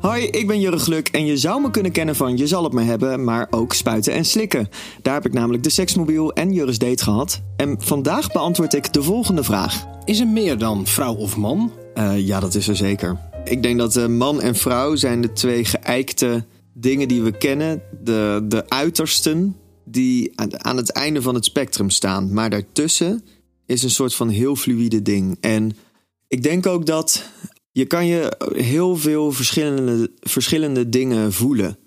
Hoi, ik ben Jurre Gluk en je zou me kunnen kennen van Je zal het me hebben, maar ook spuiten en slikken. Daar heb ik namelijk de seksmobiel en Jurre's date gehad. En vandaag beantwoord ik de volgende vraag. Is er meer dan vrouw of man? Uh, ja, dat is er zeker. Ik denk dat uh, man en vrouw zijn de twee geëikte dingen die we kennen. De, de uitersten die aan het einde van het spectrum staan. Maar daartussen is een soort van heel fluïde ding. En ik denk ook dat je kan je heel veel verschillende, verschillende dingen voelen.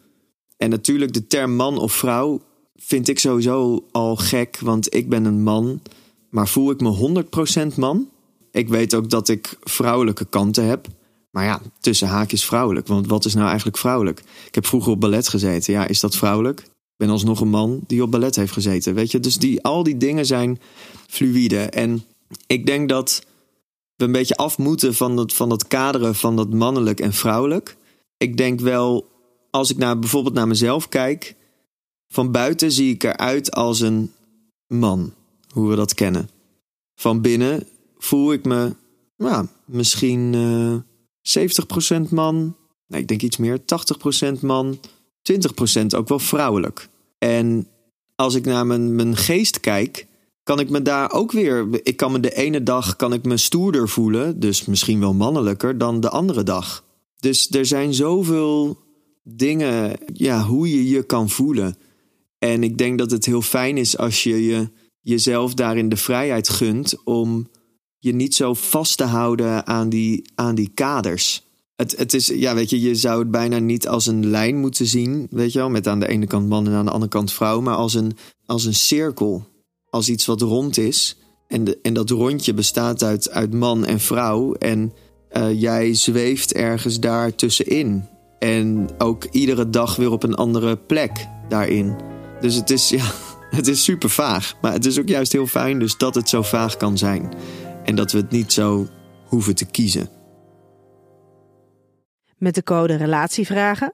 En natuurlijk de term man of vrouw vind ik sowieso al gek, want ik ben een man. Maar voel ik me 100% man? Ik weet ook dat ik vrouwelijke kanten heb. Maar ja, tussen haakjes vrouwelijk. Want wat is nou eigenlijk vrouwelijk? Ik heb vroeger op ballet gezeten. Ja, is dat vrouwelijk? Ik ben alsnog een man die op ballet heeft gezeten. Weet je, dus die, al die dingen zijn fluïde. En ik denk dat we een beetje af moeten van dat, van dat kaderen van dat mannelijk en vrouwelijk. Ik denk wel, als ik naar, bijvoorbeeld naar mezelf kijk, van buiten zie ik eruit als een man, hoe we dat kennen. Van binnen voel ik me, nou, misschien uh, eh, 70% man, nee, ik denk iets meer, 80% man, 20% ook wel vrouwelijk. En als ik naar mijn, mijn geest kijk, kan ik me daar ook weer. Ik kan me de ene dag kan ik me stoerder voelen, dus misschien wel mannelijker dan de andere dag. Dus er zijn zoveel dingen, ja, hoe je je kan voelen. En ik denk dat het heel fijn is als je, je jezelf daarin de vrijheid gunt om je niet zo vast te houden aan die, aan die kaders. Het, het is, ja, weet je, je zou het bijna niet als een lijn moeten zien, weet je wel, met aan de ene kant man en aan de andere kant vrouw, maar als een, als een cirkel als iets wat rond is. En, de, en dat rondje bestaat uit, uit man en vrouw. En uh, jij zweeft ergens daar tussenin. En ook iedere dag weer op een andere plek daarin. Dus het is, ja, het is super vaag. Maar het is ook juist heel fijn dus dat het zo vaag kan zijn. En dat we het niet zo hoeven te kiezen. Met de code Relatievragen